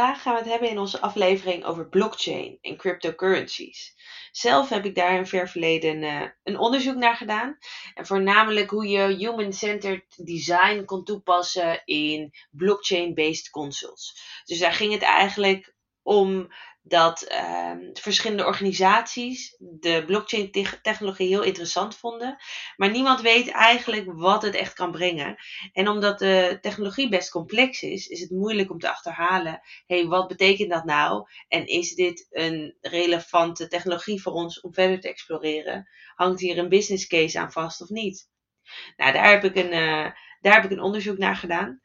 Vandaag gaan we het hebben in onze aflevering over blockchain en cryptocurrencies. Zelf heb ik daar in ver verleden uh, een onderzoek naar gedaan. En voornamelijk hoe je human-centered design kon toepassen in blockchain-based consoles. Dus daar ging het eigenlijk om dat uh, verschillende organisaties de blockchain-technologie heel interessant vonden. Maar niemand weet eigenlijk wat het echt kan brengen. En omdat de technologie best complex is, is het moeilijk om te achterhalen: hey, wat betekent dat nou? En is dit een relevante technologie voor ons om verder te exploreren? Hangt hier een business case aan vast of niet? Nou, daar heb ik een, uh, daar heb ik een onderzoek naar gedaan.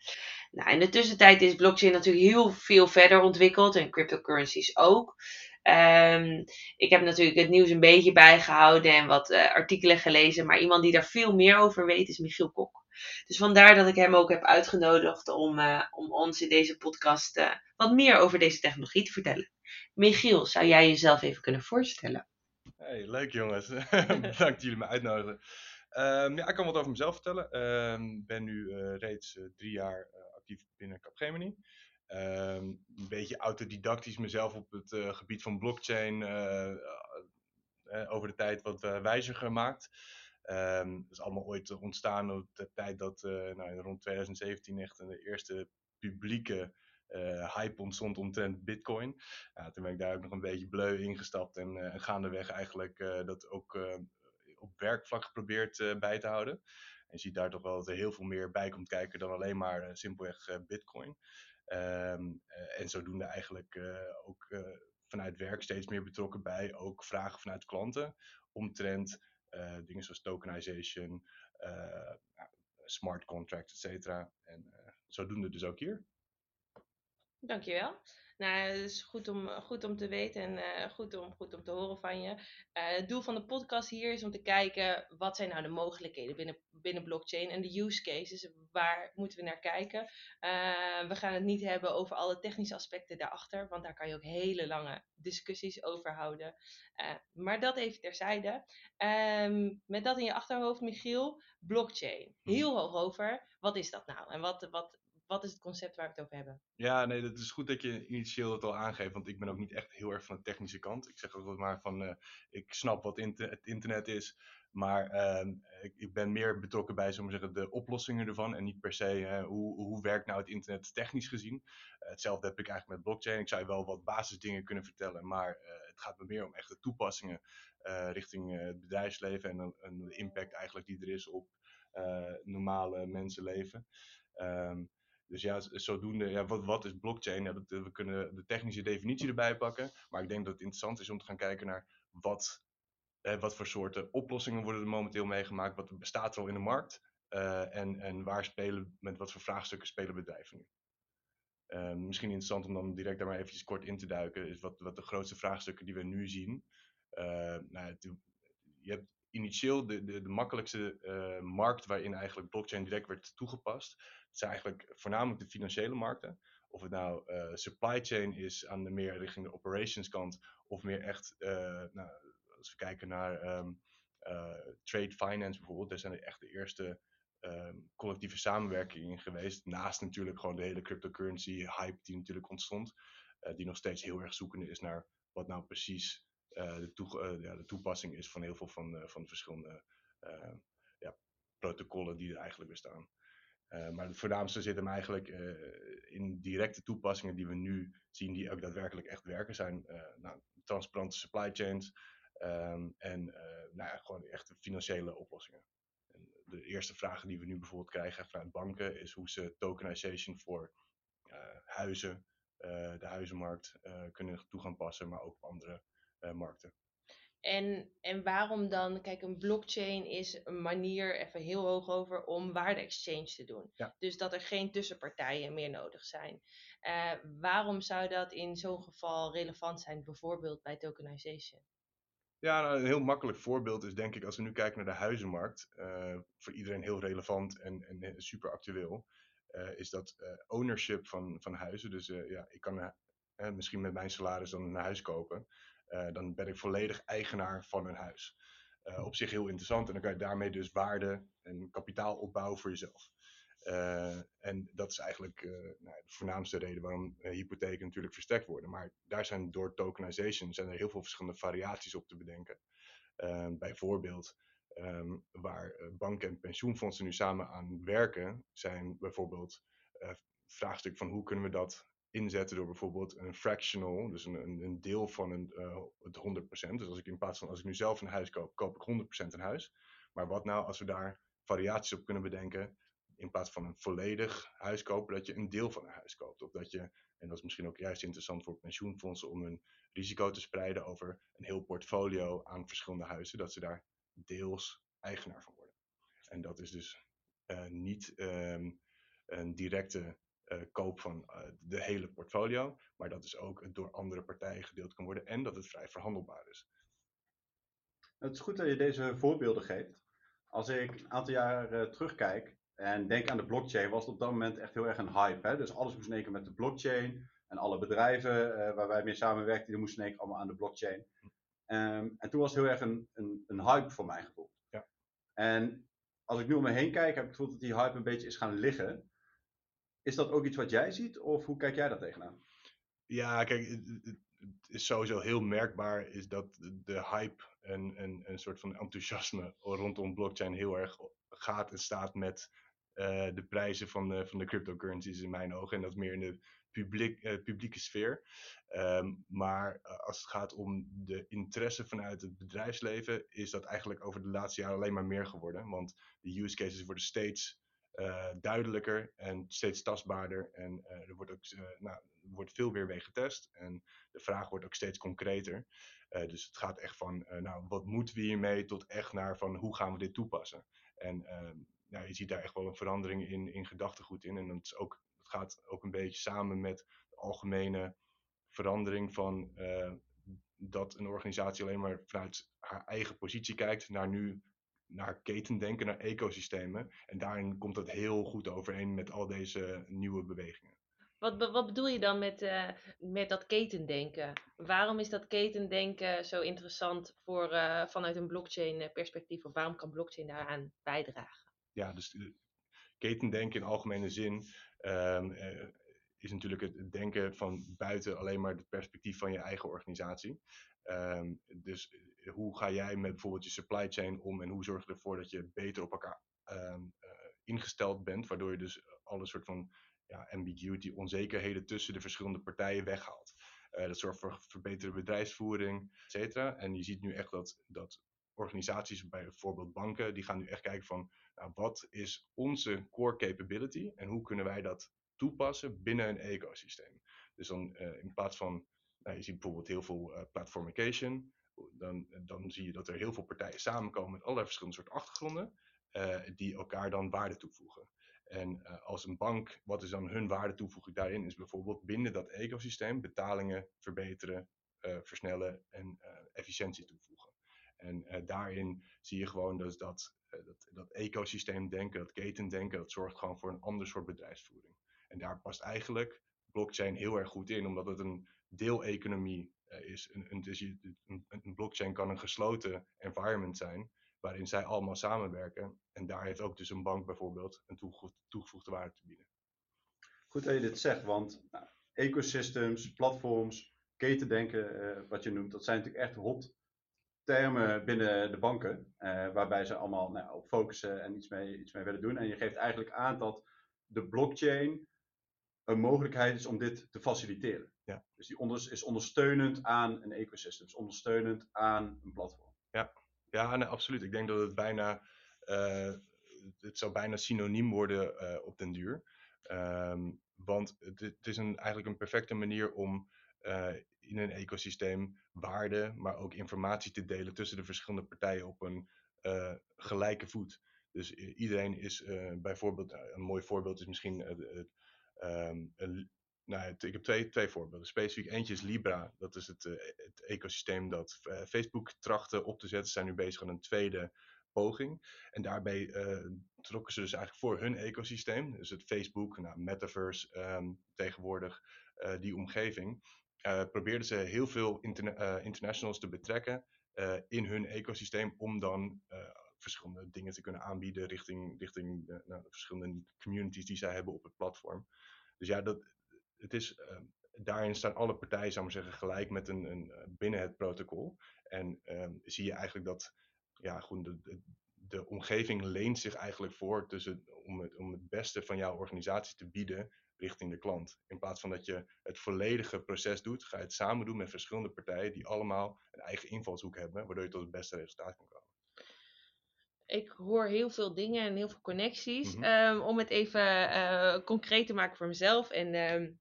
Nou, in de tussentijd is blockchain natuurlijk heel veel verder ontwikkeld en cryptocurrencies ook. Um, ik heb natuurlijk het nieuws een beetje bijgehouden en wat uh, artikelen gelezen, maar iemand die daar veel meer over weet is Michiel Kok. Dus vandaar dat ik hem ook heb uitgenodigd om, uh, om ons in deze podcast uh, wat meer over deze technologie te vertellen. Michiel, zou jij jezelf even kunnen voorstellen? Hey, leuk jongens. Bedankt dat jullie me uitnodigen. Um, ja, ik kan wat over mezelf vertellen. Ik um, ben nu reeds drie jaar binnen Capgemini. Um, een beetje autodidactisch mezelf op het uh, gebied van blockchain uh, uh, over de tijd wat wijzer gemaakt. Dat is allemaal ooit ontstaan op de tijd dat nou, rond 2017 echt de eerste publieke hype ontstond omtrent Bitcoin. Ja, toen ben ik daar ook nog een beetje bleu ingestapt en gaandeweg eigenlijk dat ook op werkvlak geprobeerd bij te houden je ziet daar toch wel dat er heel veel meer bij komt kijken dan alleen maar uh, simpelweg uh, Bitcoin. Um, uh, en zodoende eigenlijk ook vanuit werk steeds meer betrokken bij ook vragen vanuit klanten omtrent dingen zoals tokenization, smart contracts, et cetera. En zodoende dus ook hier. Dankjewel. Nou, het is goed om, goed om te weten en uh, goed, om, goed om te horen van je. Uh, het doel van de podcast hier is om te kijken wat zijn nou de mogelijkheden binnen, binnen blockchain en de use cases. Waar moeten we naar kijken? Uh, we gaan het niet hebben over alle technische aspecten daarachter, want daar kan je ook hele lange discussies over houden. maar dat even terzijde. Um, met dat in je achterhoofd, Michiel, blockchain. Mhm. Heel hoog over. Wat is dat nou? En wat, wat, wat is het concept waar we het over hebben? Ja, nee, het is goed dat je initieel het al aangeeft, want ik ben ook niet echt heel erg van de technische kant. Ik zeg ook maar van, uh, ik snap wat het internet is, maar uh, ik, ik, ben meer betrokken bij, zullen zeggen, de oplossingen ervan en niet per se uh, hoe, hoe werkt nou het internet technisch gezien. Eh, hetzelfde heb ik eigenlijk met blockchain. Ik zou je wel wat basisdingen kunnen vertellen, maar het gaat me meer om echte toepassingen richting het bedrijfsleven en, en, de impact eigenlijk die er is op normale mensenleven. Um, dus ja, zodoende, ja, wat, wat is blockchain? Ja, dat, we kunnen de technische definitie erbij pakken. Maar ik denk dat het interessant is om te gaan kijken naar wat, eh, wat voor soorten oplossingen worden er momenteel meegemaakt. Wat bestaat er al in de markt? Uh, en, en waar spelen, met wat voor vraagstukken spelen bedrijven nu? Uh, misschien interessant om dan direct daar maar eventjes kort in te duiken. Is wat, wat de grootste vraagstukken die we nu zien. Nou, je hebt initieel de, de, de makkelijkste uh, markt waarin eigenlijk blockchain direct werd toegepast. Zijn eigenlijk voornamelijk de financiële markten. Of het nou uh, supply chain is aan de meer richting de operations kant, of meer echt, uh, nou, als we kijken naar um, trade finance bijvoorbeeld, daar zijn echt de eerste um, collectieve samenwerkingen geweest. Naast natuurlijk gewoon de hele cryptocurrency hype die natuurlijk ontstond, die nog steeds heel erg zoekende is naar wat nou precies de, toe, uh, ja, de, toepassing is van heel veel van, uh, van de verschillende ja, protocollen die er eigenlijk bestaan. maar het voornaamste zit hem eigenlijk in directe toepassingen die we nu zien, die ook daadwerkelijk echt werken, zijn nou, transparante supply chains um, en nou ja, gewoon echt financiële oplossingen. En de eerste vragen die we nu bijvoorbeeld krijgen vanuit banken is hoe ze tokenization voor huizen, de huizenmarkt, kunnen toe gaan passen, maar ook op andere uh, markten. En, en waarom dan, kijk, een blockchain is een manier, even heel hoog over, om waarde-exchange te doen. Ja. Dus dat er geen tussenpartijen meer nodig zijn. Uh, waarom zou dat in zo'n geval relevant zijn, bijvoorbeeld bij tokenization? Ja, nou, een heel makkelijk voorbeeld is denk ik, als we nu kijken naar de huizenmarkt, uh, voor iedereen heel relevant en, en super actueel, uh, is dat ownership van, van huizen. Dus ja, ik kan misschien met mijn salaris dan een huis kopen. Eh, dan ben ik volledig eigenaar van een huis. Uh, op zich heel interessant en dan kan je daarmee dus waarde en kapitaal opbouwen voor jezelf. en dat is eigenlijk nou, de voornaamste reden waarom hypotheken natuurlijk versterkt worden. Maar daar zijn door tokenization zijn er heel veel verschillende variaties op te bedenken. bijvoorbeeld Ehm, waar eh, banken en pensioenfondsen nu samen aan werken, zijn bijvoorbeeld uh, vraagstuk van hoe kunnen we dat inzetten door bijvoorbeeld een fractional, dus een, een, deel van een, uh, het 100%. Dus als ik in plaats van als ik nu zelf een huis koop, koop ik 100% een huis. Maar wat nou als we daar variaties op kunnen bedenken, in plaats van een volledig huis kopen, dat je een deel van een huis koopt. Of dat je, en dat is misschien ook juist interessant voor pensioenfondsen, om hun risico te spreiden over een heel portfolio aan verschillende huizen, dat ze daar deels eigenaar van worden. En dat is dus uh, niet um, een directe uh, koop van uh, de hele portfolio, maar dat is ook door andere partijen gedeeld kan worden en dat het vrij verhandelbaar is. Het is goed dat je deze voorbeelden geeft. Als ik een aantal jaar terugkijk en denk aan de blockchain, was het op dat moment echt heel erg een hype. Hè? Dus alles moest in één keer met de blockchain. En alle bedrijven waar wij mee samenwerkten, die moesten in één keer allemaal aan de blockchain. Um, en toen was het heel erg een, een, een hype voor mijn gevoel. Ja. En als ik nu om me heen kijk, heb ik het gevoel dat die hype een beetje is gaan liggen. Is dat ook iets wat jij ziet, of hoe kijk jij daar tegenaan? Ja, kijk, het is sowieso heel merkbaar is dat de hype en, en een soort van enthousiasme rondom blockchain heel erg gaat en staat met uh, de prijzen van de, van de cryptocurrencies in mijn ogen. En dat meer in de publiek, uh, publieke sfeer. Um, maar uh, als het gaat om de interesse vanuit het bedrijfsleven, is dat eigenlijk over de laatste jaren alleen maar meer geworden. Want de use cases worden steeds uh, duidelijker en steeds tastbaarder. En er wordt ook nou, er wordt veel weer mee getest. En de vraag wordt ook steeds concreter. dus het gaat echt van, nou, wat moeten we hiermee, tot echt naar van, hoe gaan we dit toepassen? En nou, je ziet daar echt wel een verandering in, in gedachtegoed in. En dat, is ook, dat gaat ook een beetje samen met de algemene verandering van dat een organisatie alleen maar vanuit haar eigen positie kijkt naar nu naar ketendenken, naar ecosystemen. En daarin komt dat heel goed overeen met al deze nieuwe bewegingen. Wat, wat bedoel je dan met, uh, met dat ketendenken? Waarom is dat ketendenken zo interessant voor, uh, vanuit een blockchain perspectief? Of waarom kan blockchain daaraan bijdragen? ja, dus ketendenken in algemene zin um, uh, is natuurlijk het denken van buiten alleen maar het perspectief van je eigen organisatie. Um, dus eh, hoe ga jij met bijvoorbeeld je supply chain om en hoe zorg je ervoor dat je beter op elkaar um, uh, ingesteld bent, waardoor je dus alle soort van ja, ambiguity, onzekerheden tussen de verschillende partijen weghaalt. Dat zorgt voor verbeterde bedrijfsvoering, et cetera. En je ziet nu echt dat, dat organisaties, bijvoorbeeld banken, die gaan nu echt kijken van nou, wat is onze core capability en hoe kunnen wij dat toepassen binnen een ecosysteem. Dus dan uh, in plaats van, nou, je ziet bijvoorbeeld heel veel uh, platformication, dan, dan zie je dat er heel veel partijen samenkomen met allerlei verschillende soorten achtergronden, die elkaar dan waarde toevoegen. En als een bank, wat is dan hun waarde toevoeging daarin? Is bijvoorbeeld binnen dat ecosysteem betalingen verbeteren, versnellen en efficiëntie toevoegen. En daarin zie je gewoon dus dat, dat, dat ecosysteem denken, dat ketendenken, dat zorgt gewoon voor een ander soort bedrijfsvoering. En daar past eigenlijk blockchain heel erg goed in, omdat het een deeleconomie uh, is. Een, een, dus je, een, een, blockchain kan een gesloten environment zijn, waarin zij allemaal samenwerken. En daar heeft ook dus een bank bijvoorbeeld een toegevoegde, waarde te bieden. Goed dat je dit zegt, want nou, ecosystems, platforms, ketendenken, wat je noemt, dat zijn natuurlijk echt hot termen binnen de banken, uh, waarbij ze allemaal nou, op focussen en iets mee, iets mee willen doen. En je geeft eigenlijk aan dat de blockchain een mogelijkheid is om dit te faciliteren. Ja. Dus die onder, is ondersteunend aan een ecosysteem, is ondersteunend aan een platform. Ja, ja nee, absoluut. Ik denk dat het bijna, uh, het zou bijna synoniem worden uh, op den duur. Um, want het, het, is een, eigenlijk een perfecte manier om uh, in een ecosysteem waarde, maar ook informatie te delen tussen de verschillende partijen op een gelijke voet. Dus iedereen is bijvoorbeeld, een mooi voorbeeld is misschien, een, nou, ik heb twee, twee voorbeelden. Specifiek eentje is Libra, dat is het, het ecosysteem dat Facebook trachtte op te zetten. Ze zijn nu bezig aan een tweede poging. En daarbij trokken ze dus eigenlijk voor hun ecosysteem, dus het Facebook, nou, Metaverse um, tegenwoordig, die omgeving probeerden ze heel veel interna internationals te betrekken in hun ecosysteem om dan verschillende dingen te kunnen aanbieden richting, richting de, nou, de verschillende communities die zij hebben op het platform. Dus ja, dat, het is, ehm, daarin staan alle partijen, zou ik maar zeggen, gelijk met een, een, binnen het protocol. En ehm, zie je eigenlijk dat ja, goed, de, de, de omgeving leent zich eigenlijk voor tussen, om, het, om het beste van jouw organisatie te bieden richting de klant. In plaats van dat je het volledige proces doet, ga je het samen doen met verschillende partijen die allemaal een eigen invalshoek hebben, waardoor je tot het beste resultaat kan komen. Ik hoor heel veel dingen en heel veel connecties. Mhm. Ehm, om het even eh, concreet te maken voor mezelf. En, ehm,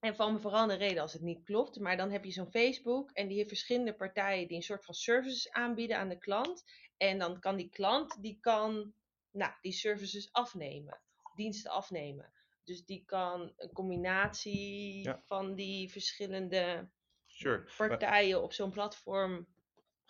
en van me vooral de reden als het niet klopt. Maar dan heb je zo'n Facebook en die heeft verschillende partijen die een soort van services aanbieden aan de klant. En dan kan die klant, die kan nou, die services afnemen, diensten afnemen. Dus die kan een combinatie Ja. van die verschillende Sure. Maar- partijen op zo'n platform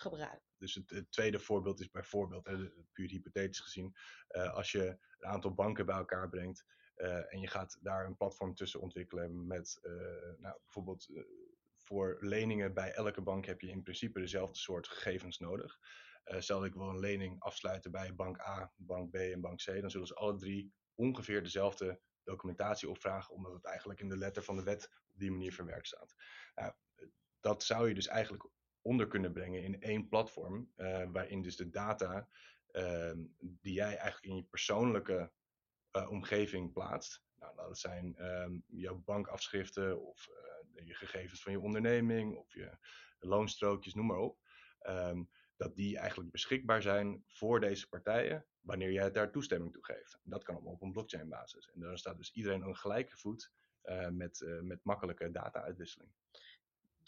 gebruiken. dus het, tweede voorbeeld is bijvoorbeeld, hè, puur hypothetisch gezien, eh, als je een aantal banken bij elkaar brengt eh, en je gaat daar een platform tussen ontwikkelen met eh, nou, bijvoorbeeld voor leningen bij elke bank heb je in principe dezelfde soort gegevens nodig. Stel ik wil een lening afsluiten bij bank A, bank B en bank C, dan zullen ze alle drie ongeveer dezelfde documentatie opvragen, omdat het eigenlijk in de letter van de wet op die manier verwerkt staat. Nou, dat zou je dus eigenlijk onder kunnen brengen in één platform, eh, waarin dus de data ehm, die jij eigenlijk in je persoonlijke eh, omgeving plaatst, nou, dat zijn ehm, jouw bankafschriften of eh, je gegevens van je onderneming of je loonstrookjes, noem maar op, ehm, dat die eigenlijk beschikbaar zijn voor deze partijen wanneer jij daar toestemming toe geeft. Dat kan allemaal op een blockchain basis. En dan staat dus iedereen aan gelijke voet met, met makkelijke data-uitwisseling.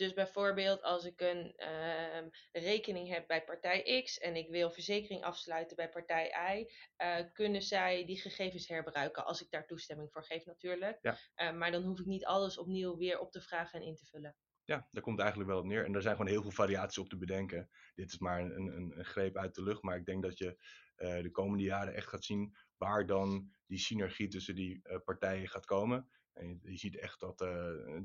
Dus bijvoorbeeld als ik een ehm, rekening heb bij partij X en ik wil verzekering afsluiten bij partij Y, eh, kunnen zij die gegevens herbruiken als ik daar toestemming voor geef natuurlijk. Ja. Eh, maar dan hoef ik niet alles opnieuw weer op te vragen en in te vullen. Ja, daar komt eigenlijk wel op neer. En er zijn gewoon heel veel variaties op te bedenken. Dit is maar een, een, een greep uit de lucht. Maar ik denk dat je de komende jaren echt gaat zien waar dan die synergie tussen die eh, partijen gaat komen. En je, je ziet echt dat eh,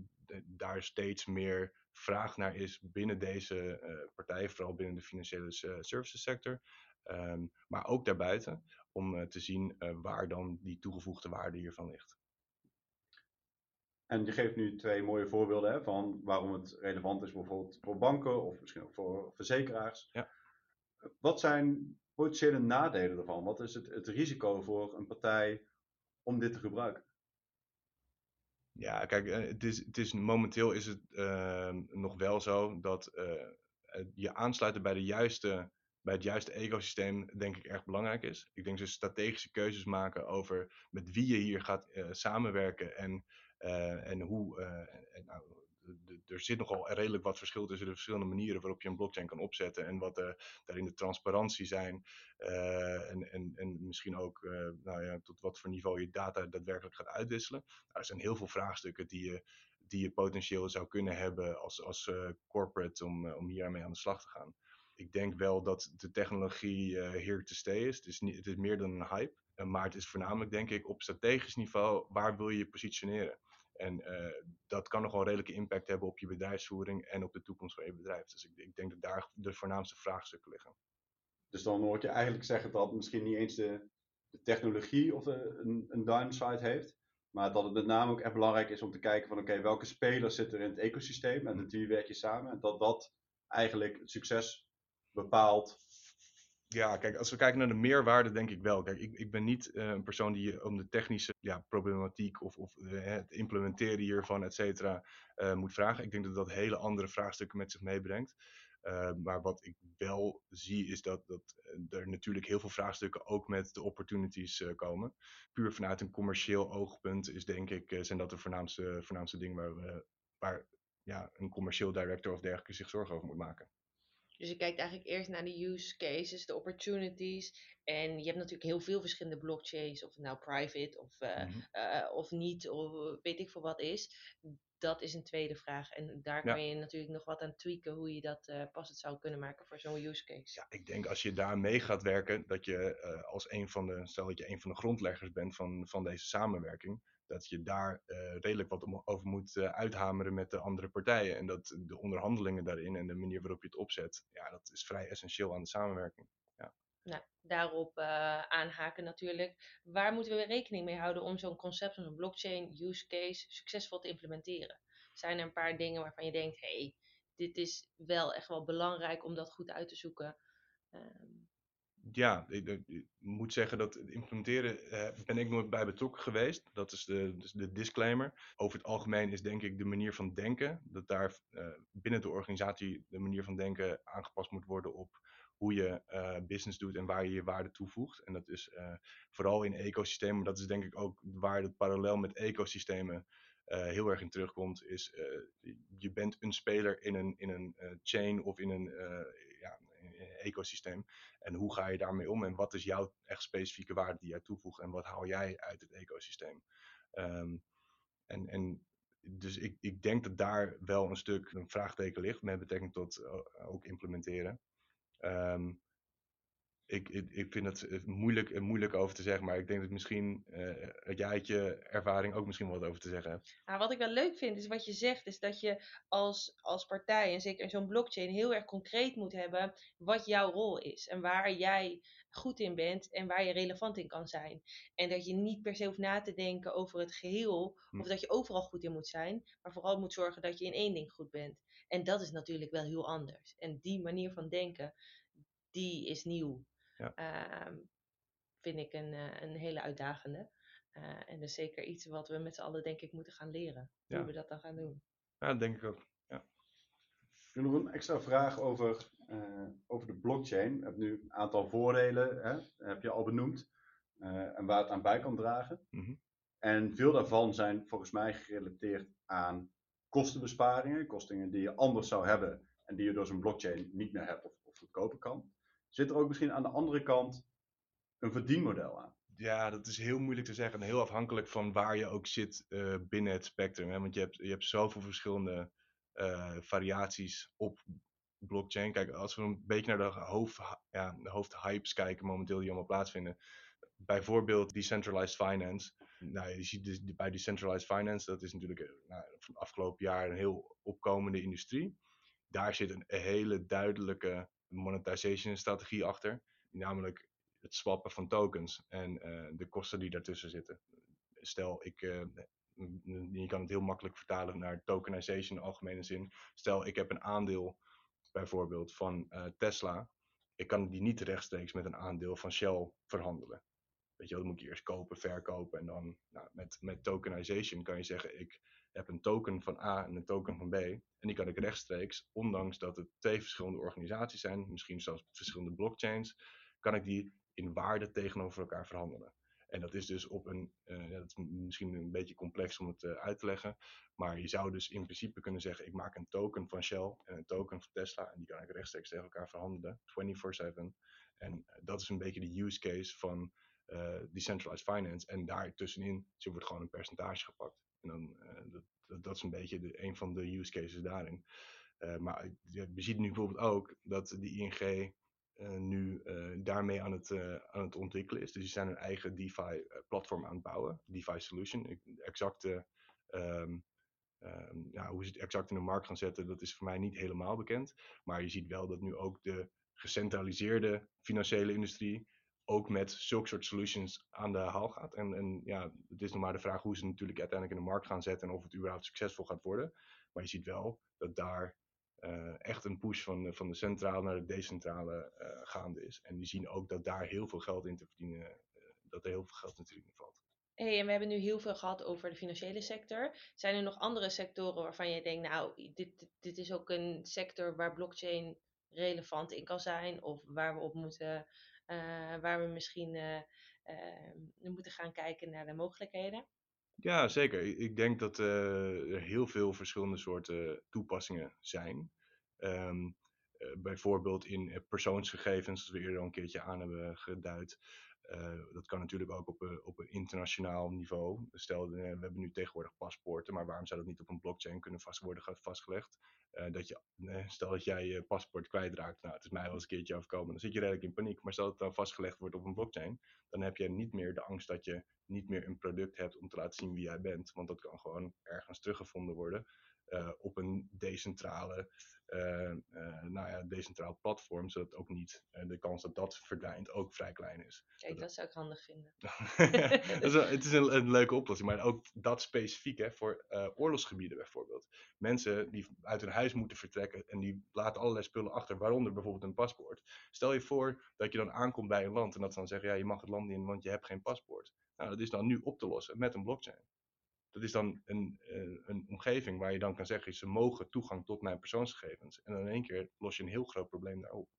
daar steeds meer vraag naar is binnen deze eh, partijen, vooral binnen de financiële eh, services sector. Ehm, maar ook daarbuiten, om eh, te zien eh, waar dan die toegevoegde waarde hiervan ligt. En je geeft nu twee mooie voorbeelden hè, van waarom het relevant is bijvoorbeeld voor banken of misschien ook voor verzekeraars. Ja. Wat zijn potentiële nadelen ervan? Wat is het, het risico voor een partij om dit te gebruiken? Ja, kijk, eh, het is, het is, momenteel is het ehm, nog wel zo dat eh, je aansluiten bij, de juiste, bij het juiste ecosysteem denk ik erg belangrijk is. Ik denk dus strategische keuzes maken over met wie je hier gaat eh, samenwerken en, en hoe. nou, er zit nogal redelijk wat verschil tussen de verschillende manieren waarop je een blockchain kan opzetten en wat daarin de transparantie zijn. eh, en, en, en misschien ook eh, nou ja, tot wat voor niveau je data daadwerkelijk gaat uitwisselen. Nou, er zijn heel veel vraagstukken die je, die je potentieel zou kunnen hebben als, als eh, corporate om, om hiermee aan de slag te gaan. Ik denk wel dat de technologie eh here to stay is. Het is, niet, het is meer dan een hype. maar het is voornamelijk, denk ik, op strategisch niveau, waar wil je je positioneren? En eh, dat kan nog wel redelijke impact hebben op je bedrijfsvoering en op de toekomst van je bedrijf. Dus ik, ik denk dat daar de voornaamste vraagstukken liggen. Dus dan hoor ik je eigenlijk zeggen dat misschien niet eens de, de technologie of de, een, een downside heeft. Maar dat het met name ook echt belangrijk is om te kijken van oké, welke spelers zitten er in het ecosysteem en met wie werk je samen. En dat dat eigenlijk het succes bepaalt. Ja, kijk, als we kijken naar de meerwaarde, denk ik wel. Kijk, ik, ik ben niet eh, een persoon die om de technische ja, problematiek of, of eh, het implementeren hiervan, et cetera, eh, moet vragen. Ik denk dat dat hele andere vraagstukken met zich meebrengt. Eh, maar wat ik wel zie, is dat, dat eh, er natuurlijk heel veel vraagstukken ook met de opportunities eh, komen. Puur vanuit een commercieel oogpunt is, denk ik, eh, zijn dat de voornaamste, voornaamste dingen waar, we, waar ja, een commercieel director of dergelijke zich zorgen over moet maken. Dus je kijkt eigenlijk eerst naar de use cases, de opportunities. En je hebt natuurlijk heel veel verschillende blockchains, of het nou private of, eh, Mhm. eh, of niet, of weet ik veel wat is. Dat is een tweede vraag. En daar Ja. kan je natuurlijk nog wat aan tweaken hoe je dat eh, passend zou kunnen maken voor zo'n use case. Ja, ik denk als je daar mee gaat werken, dat je als een van de, stel dat je een van de grondleggers bent van, van deze samenwerking, dat je daar eh, redelijk wat over moet eh, uithameren met de andere partijen. En dat de onderhandelingen daarin en de manier waarop je het opzet, ja, dat is vrij essentieel aan de samenwerking. Nou, daarop uh, aanhaken natuurlijk. Waar moeten we rekening mee houden om zo'n concept als een blockchain use case succesvol te implementeren? Zijn er een paar dingen waarvan je denkt, hey, dit is wel echt wel belangrijk om dat goed uit te zoeken? Um, ja, ik, moet zeggen dat implementeren eh, ben ik nooit bij betrokken geweest. Dat is de, dus de disclaimer. Over het algemeen is denk ik de manier van denken, dat daar uh, binnen de organisatie de manier van denken aangepast moet worden op hoe je uh, business doet en waar je je waarde toevoegt. En dat is vooral in ecosystemen, dat is denk ik ook waar het parallel met ecosystemen heel erg in terugkomt, is je bent een speler in een, in een chain of in een ecosysteem. En hoe ga je daarmee om en wat is jouw echt specifieke waarde die jij toevoegt en wat haal jij uit het ecosysteem? Um, en, en dus ik, ik denk dat daar wel een stuk een vraagteken ligt met betrekking tot uh, ook implementeren. Um, ik, ik, ik vind het eh, moeilijk, eh, moeilijk over te zeggen, maar ik denk dat misschien uh, jij uit je ervaring ook misschien wat over te zeggen hebt. Nou, wat ik wel leuk vind, is wat je zegt, is dat je als, als partij, en zeker in zo'n blockchain, heel erg concreet moet hebben wat jouw rol is. En waar jij goed in bent en waar je relevant in kan zijn. En dat je niet per se hoeft na te denken over het geheel, hm. of dat je overal goed in moet zijn, maar vooral moet zorgen dat je in één ding goed bent. En dat is natuurlijk wel heel anders. En die manier van denken, die is nieuw. Ja. Ehm, vind ik een, uh, een hele uitdagende. Uh, en dus zeker iets wat we met z'n allen denk ik moeten gaan leren. Ja. Hoe we dat dan gaan doen. Ja, dat denk ik ook. Ja. Ik nog een extra vraag over, uh, over de blockchain. Je hebt nu een aantal voordelen, hè, heb je al benoemd. en waar het aan bij kan dragen. Mm -hmm. En veel daarvan zijn volgens mij gerelateerd aan kostenbesparingen. Kosten die je anders zou hebben en die je door zo'n blockchain niet meer hebt of, of goedkoper kan. Zit er ook misschien aan de andere kant een verdienmodel aan? Ja, dat is heel moeilijk te zeggen en heel afhankelijk van waar je ook zit uh, binnen het spectrum. Hè? Want je hebt, je hebt zoveel verschillende uh, variaties op blockchain. Kijk, als we een beetje naar de, hoofd, ja, de hoofdhypes kijken momenteel die allemaal plaatsvinden. Bijvoorbeeld decentralized finance. Nou, je ziet dus bij decentralized finance, dat is natuurlijk uh, nou, van afgelopen jaar een heel opkomende industrie. Daar zit een hele duidelijke monetization strategie achter. Namelijk het swappen van tokens en uh, de kosten die daartussen zitten. Stel, ik, uh, je kan het heel makkelijk vertalen naar tokenization in algemene zin. Stel, ik heb een aandeel bijvoorbeeld van uh, Tesla. Ik kan die niet rechtstreeks met een aandeel van Shell verhandelen. Weet je, dat moet je eerst kopen, verkopen en dan nou, met, met tokenization kan je zeggen: ik heb een token van A en een token van B. En die kan ik rechtstreeks, ondanks dat het twee verschillende organisaties zijn, misschien zelfs verschillende blockchains, kan ik die in waarde tegenover elkaar verhandelen. En dat is dus op een, ja, dat is misschien een beetje complex om het uh, uit te leggen, maar je zou dus in principe kunnen zeggen, ik maak een token van Shell en een token van Tesla en die kan ik rechtstreeks tegen elkaar verhandelen, 24/7. En uh, dat is een beetje de use case van decentralized finance en daar tussenin wordt gewoon een percentage gepakt. Dan, dat, dat, dat, is een beetje de, een van de use cases daarin. maar we zien nu bijvoorbeeld ook dat de ING uh, nu daarmee aan het, aan het ontwikkelen is. Dus die zijn een eigen DeFi-platform aan het bouwen, DeFi Solution. Exacte, um, um, ja, hoe ze het exact in de markt gaan zetten, dat is voor mij niet helemaal bekend. Maar je ziet wel dat nu ook de gecentraliseerde financiële industrie ook met zulke soort solutions aan de haal gaat. En, en ja, het is nog maar de vraag hoe ze natuurlijk uiteindelijk in de markt gaan zetten en of het überhaupt succesvol gaat worden. Maar je ziet wel dat daar uh, echt een push van, van de centrale naar de decentrale uh, gaande is. En die zien ook dat daar heel veel geld in te verdienen, uh, dat er heel veel geld natuurlijk in valt. Hey, en we hebben nu heel veel gehad over de financiële sector. Zijn er nog andere sectoren waarvan je denkt, nou, dit, dit is ook een sector waar blockchain relevant in kan zijn, of waar we op moeten, waar we misschien moeten gaan kijken naar de mogelijkheden? Ja, zeker. Ik denk dat er heel veel verschillende soorten toepassingen zijn. Um, bijvoorbeeld in persoonsgegevens, zoals we eerder al een keertje aan hebben geduid. Dat kan natuurlijk ook op, een, op een internationaal niveau. Stel, we hebben nu tegenwoordig paspoorten, maar waarom zou dat niet op een blockchain kunnen vast worden vastgelegd? Uh, dat je, stel dat jij je paspoort kwijtraakt, nou, het is mij wel eens een keertje afkomen, dan zit je redelijk in paniek. Maar stel dat het dan vastgelegd wordt op een blockchain, dan heb je niet meer de angst dat je niet meer een product hebt om te laten zien wie jij bent. Want dat kan gewoon ergens teruggevonden worden uh, op een decentrale eh, eh, nou ja, decentraal platform, zodat ook niet eh, de kans dat dat verdwijnt ook vrij klein is. Kijk, dat zou ik handig vinden. Dat is wel- het is een, een leuke oplossing, maar ook dat specifiek hè, voor eh, oorlogsgebieden bijvoorbeeld. Mensen die uit hun huis moeten vertrekken en die laten allerlei spullen achter, waaronder bijvoorbeeld een paspoort. Stel je voor dat je dan aankomt bij een land en dat ze dan zeggen, ja, je mag het land niet in, want je hebt geen paspoort. Nou, dat is dan nu op te lossen met een blockchain. Dat is dan een, een, een omgeving waar je dan kan zeggen, ze mogen toegang tot mijn persoonsgegevens. En dan in één keer los je een heel groot probleem daarop.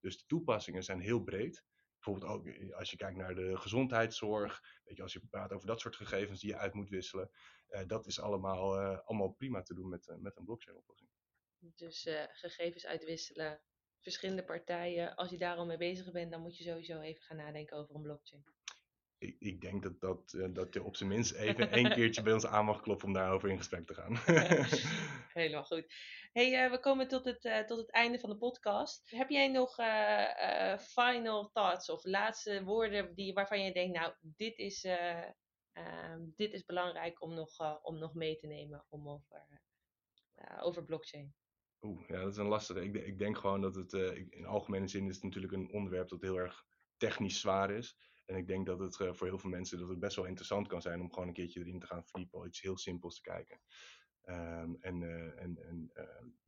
Dus de toepassingen zijn heel breed. Bijvoorbeeld ook eh, als je kijkt naar de gezondheidszorg, weet je, als je praat over dat soort gegevens die je uit moet wisselen. eh, dat is allemaal, eh, allemaal prima te doen met, eh, met een blockchain oplossing. Dus eh, gegevens uitwisselen, verschillende partijen. Als je daar al mee bezig bent, dan moet je sowieso even gaan nadenken over een blockchain. Ik, ik denk dat, dat, eh, dat je op zijn minst even één keertje bij ons aan mag kloppen om daarover in gesprek te gaan. Helemaal goed. Hey, eh, we komen tot het, eh, tot het einde van de podcast. Heb jij nog final thoughts of laatste woorden die, waarvan je denkt, nou, dit is, eh, ehm, dit is belangrijk om nog, om nog mee te nemen om over, over blockchain? Oeh, ja, dat is een lastige. Ik, ik denk gewoon dat het in algemene zin is het natuurlijk een onderwerp dat heel erg technisch zwaar is. En ik denk dat het eh, voor heel veel mensen dat het best wel interessant kan zijn om gewoon een keertje erin te gaan verdiepen, iets heel simpels te kijken. Ehm, en eh, en, en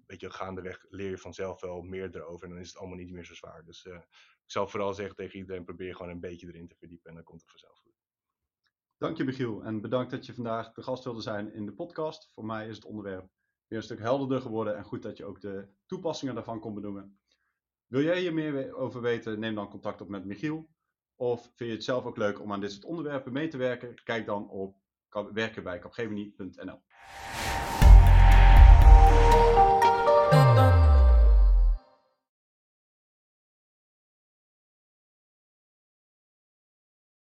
beetje gaandeweg leer je vanzelf wel meer erover en dan is het allemaal niet meer zo zwaar. Dus ik zal vooral zeggen tegen iedereen, probeer gewoon een beetje erin te verdiepen en dan komt het vanzelf goed. Dank je Michiel en bedankt dat je vandaag de gast wilde zijn in de podcast. Voor mij is het onderwerp weer een stuk helderder geworden en goed dat je ook de toepassingen daarvan kon benoemen. Wil jij hier meer over weten, neem dan contact op met Michiel. Of vind je het zelf ook leuk om aan dit soort onderwerpen mee te werken? Kijk dan op werken bij capgemini.nl.